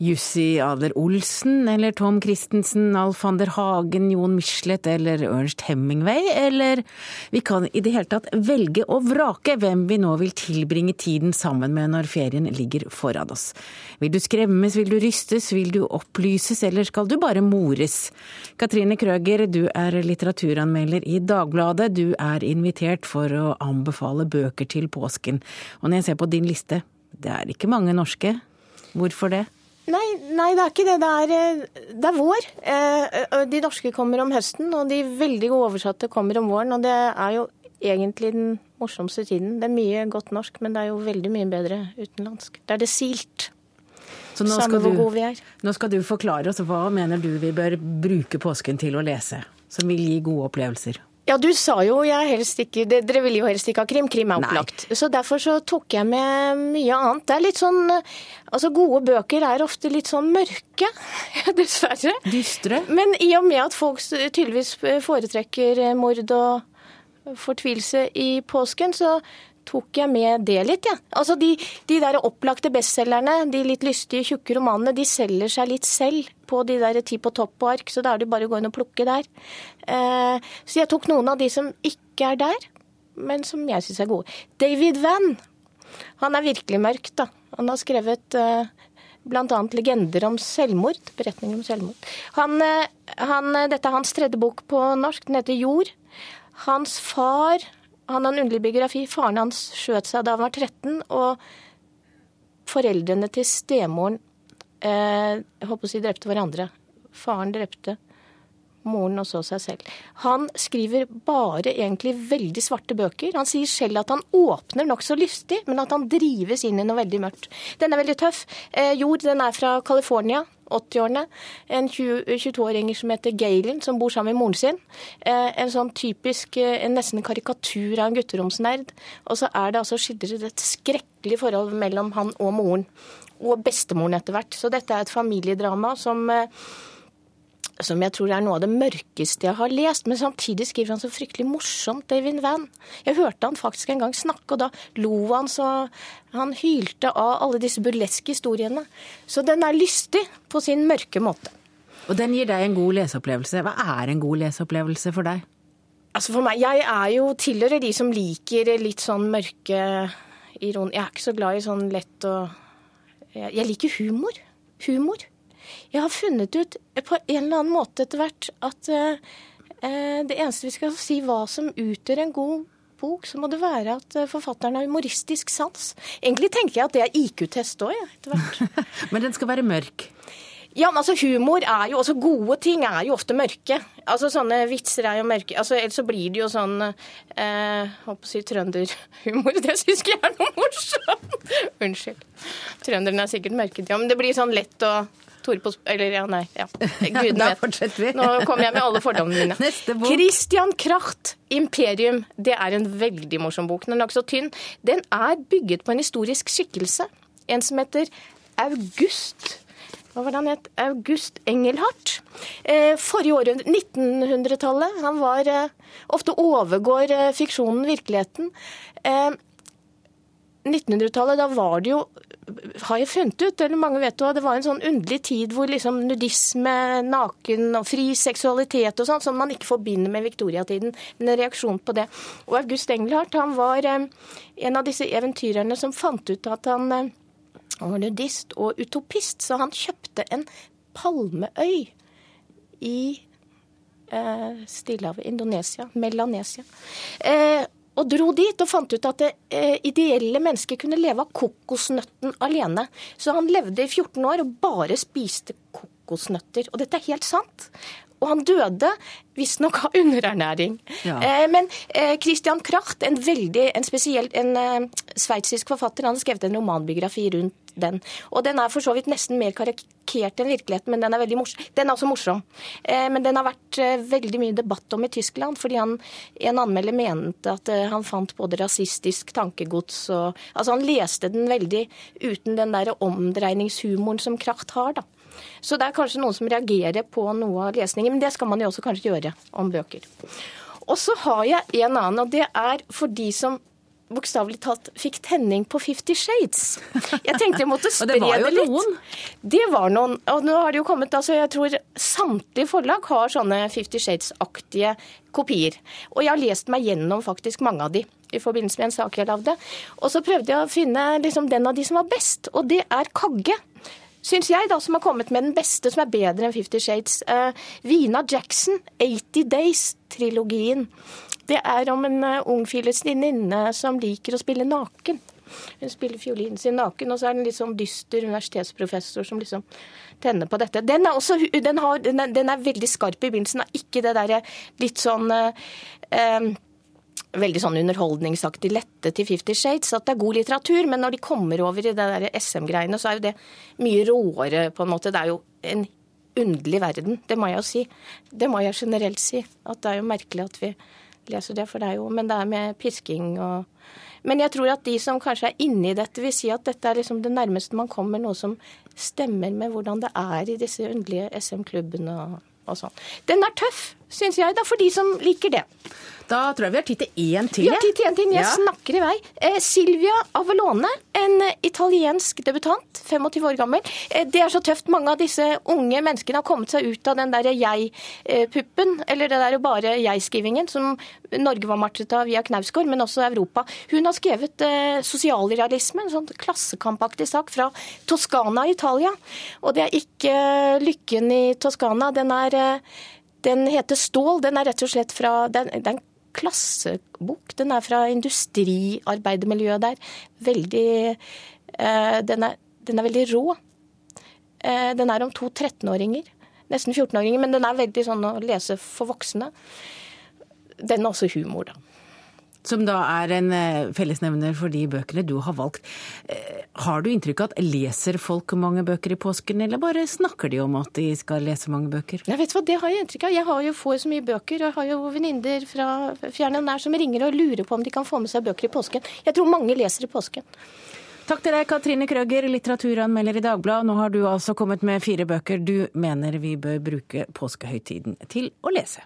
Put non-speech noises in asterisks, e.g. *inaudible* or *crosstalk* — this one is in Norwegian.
Jussi Adler-Olsen eller Tom Christensen, Alf van der Hagen, Jon Michelet eller Ernst Hemingway, eller vi kan i det hele tatt velge og vrake hvem vi nå vil tilbringe tiden sammen med når ferien ligger foran oss. Vil du skremmes, vil du rystes, vil du opplyses, eller skal du bare mores? Katrine Krøger, du er litteraturanmelder i Dagbladet. Du er invitert for å anbefale bøker til påsken. Og når jeg ser på din liste, det er ikke mange norske. Hvorfor det? Nei, nei, det er ikke det. Det er, eh, det er vår. Eh, de norske kommer om høsten, og de veldig gode oversatte kommer om våren. Og det er jo egentlig den morsomste tiden. Det er mye godt norsk, men det er jo veldig mye bedre utenlandsk. Det er det silt. Så nå skal, du, nå skal du forklare oss hva mener du vi bør bruke påsken til å lese, som vil gi gode opplevelser? Ja, du sa jo jeg helst ikke Dere ville jo helst ikke ha krim. Krim er opplagt. Nei. Så derfor så tok jeg med mye annet. Det er litt sånn Altså, gode bøker er ofte litt sånn mørke, *laughs* dessverre. Dystre. Men i og med at folk tydeligvis foretrekker mord og fortvilelse i påsken, så tok jeg med det litt, jeg. Ja. Altså de, de der opplagte bestselgerne, de litt lystige, tjukke romanene, de selger seg litt selv på de der Ti på topp-ark, så da er det bare å gå inn og plukke der. Eh, så jeg tok noen av de som ikke er der, men som jeg syns er gode. David Van, han er virkelig mørk, da. Han har skrevet eh, bl.a. legender om selvmord. Beretninger om selvmord. Han, eh, han, dette er hans tredje bok på norsk. Den heter Jord. Hans far han har en underlig biografi. Faren hans skjøt seg da han var 13, og foreldrene til stemoren eh, jeg håper å si drepte hverandre. Faren drepte moren og så seg selv. Han skriver bare egentlig veldig svarte bøker. Han sier selv at han åpner nokså lystig, men at han drives inn i noe veldig mørkt. Den er veldig tøff. Eh, jord den er fra California. 80-årene. En 22-åring som heter Galen, som bor sammen med moren sin. Eh, en sånn typisk, eh, en nesten karikatur av en gutteromsnerd. Og så er det altså skildret et skrekkelig forhold mellom han og moren. Og bestemoren etter hvert. Så dette er et familiedrama som eh, som jeg tror er noe av det mørkeste jeg har lest. Men samtidig skriver han så fryktelig morsomt, David Van. Jeg hørte han faktisk en gang snakke, og da lo han så Han hylte av alle disse burleske historiene. Så den er lystig på sin mørke måte. Og den gir deg en god leseopplevelse. Hva er en god leseopplevelse for deg? Altså for meg, Jeg er jo tilhører de som liker litt sånn mørke iron... Jeg er ikke så glad i sånn lett og Jeg liker humor. Humor. Jeg har funnet ut på en eller annen måte etter hvert at uh, det eneste vi skal si hva som utgjør en god bok, så må det være at eh, forfatteren har humoristisk sans. Egentlig tenker jeg at det er IQ-test òg, etter hvert. *laughs* Men den skal være mørk? Ja, men altså humor er jo også Gode ting er jo ofte mørke. Altså Sånne vitser er jo mørke. Altså Ellers så blir det jo sånn eh, Håper å si trønderhumor. *laughs* Det syns ikke jeg er noe morsomt. Unnskyld. Trønderne er sikkert mørke, ja. Men det blir sånn lett å Tore på Eller ja, nei. Ja. *laughs* Gudene vet. Nå kommer jeg med alle fordommene mine. *laughs* Neste bok. Christian Kracht, 'Imperium'. Det er en veldig morsom bok. Den er nokså tynn. Den er bygget på en historisk skikkelse. En som heter August. Hva var det han het? August Engelhardt. Eh, forrige århundre, 1900-tallet. Han var eh, Ofte overgår eh, fiksjonen virkeligheten. 1900-tallet, da var det jo har jeg funnet ut, eller mange vet jo, det var en sånn underlig tid hvor liksom nudisme, naken og fri seksualitet og sånn, som man ikke forbinder med viktoriatiden. En reaksjon på det. Og August Engelhardt han var eh, en av disse eventyrerne som fant ut at han eh, var nudist og utopist, så han kjøpte en palmeøy i eh, Stillehavet, Indonesia, Melanesia. Eh, og dro dit og fant ut at det eh, ideelle mennesket kunne leve av kokosnøtten alene. Så han levde i 14 år og bare spiste kokosnøtter. Og dette er helt sant. Og han døde visstnok av underernæring. Ja. Eh, men eh, Christian Kracht, en veldig, en spesiell, en eh, sveitsisk forfatter, han har skrevet en romanbiografi rundt den. Og den er for så vidt nesten mer karikert enn virkeligheten, men den er veldig morsom. Den er også morsom. Eh, men den har vært eh, veldig mye debatt om i Tyskland, fordi han, en anmelder mente at eh, han fant både rasistisk tankegods og Altså han leste den veldig uten den der omdreiningshumoren som Kracht har, da. Så det er kanskje noen som reagerer på noe av lesningen, men det skal man jo også kanskje gjøre om bøker. Og så har jeg en annen, og det er for de som bokstavelig talt fikk tenning på Fifty Shades. Jeg tenkte jeg måtte *laughs* spre det, var jo det litt. Noen. Det var noen. Og nå har det jo kommet, altså jeg tror samtlige forlag har sånne Fifty Shades-aktige kopier. Og jeg har lest meg gjennom faktisk mange av de i forbindelse med en sak jeg lagde. Og så prøvde jeg å finne liksom, den av de som var best, og det er Kagge. Syns jeg, da, som har kommet med den beste, som er bedre enn Fifty Shades. Uh, Vina Jackson, 80 Days-trilogien. Det er om en uh, ung filistinninne som liker å spille naken. Hun spiller fiolinen sin naken, og så er det en litt sånn dyster universitetsprofessor som liksom tenner på dette. Den er, også, den har, den er, den er veldig skarp i begynnelsen, ikke det derre litt sånn eh, veldig sånn underholdningsaktig lette til Fifty Shades, at det er god litteratur. Men når de kommer over i det der SM-greiene, så er jo det mye råere, på en måte. Det er jo en underlig verden, det må jeg jo si. Det må jeg generelt si. At det er jo merkelig at vi leser det, for det er jo Men det er med pisking og Men jeg tror at de som kanskje er inne i dette, vil si at dette er liksom det nærmeste man kommer noe som stemmer med hvordan det er i disse underlige SM-klubbene og, og sånn. Den er tøff, syns jeg, da, for de som liker det. Da tror jeg vi har tid til én til. Vi har tid til én til. Jeg ja. snakker i vei. Eh, Silvia Avellone, en italiensk debutant, 25 år gammel. Eh, det er så tøft. Mange av disse unge menneskene har kommet seg ut av den derre jeg-puppen, eller det der bare jeg-skrivingen, som Norge var martret av via Knausgård, men også Europa. Hun har skrevet eh, sosialrealisme, en sånn klassekampaktig sak fra Toskana i Italia. Og det er ikke lykken i Toskana. Den er eh, den heter Stål. Den er rett og slett fra den, den klassebok. Den er fra industriarbeidermiljøet der. Veldig eh, den, er, den, er, veldig rå. Eh, den er om to 13-åringer. Nesten 14-åringer, men den er veldig sånn å lese for voksne. Den er også humor, da. Som da er en eh, fellesnevner for de bøkene du har valgt. Eh, har du inntrykk av at leser folk mange bøker i påsken, eller bare snakker de om at de skal lese mange bøker? Jeg vet hva, Det har jeg inntrykk av. Jeg har jo får så mye bøker, og jeg har jo venninner fra fjern og nær som ringer og lurer på om de kan få med seg bøker i påsken. Jeg tror mange leser i påsken. Takk til deg, Katrine Krøger, litteraturanmelder i Dagbladet. Nå har du altså kommet med fire bøker du mener vi bør bruke påskehøytiden til å lese.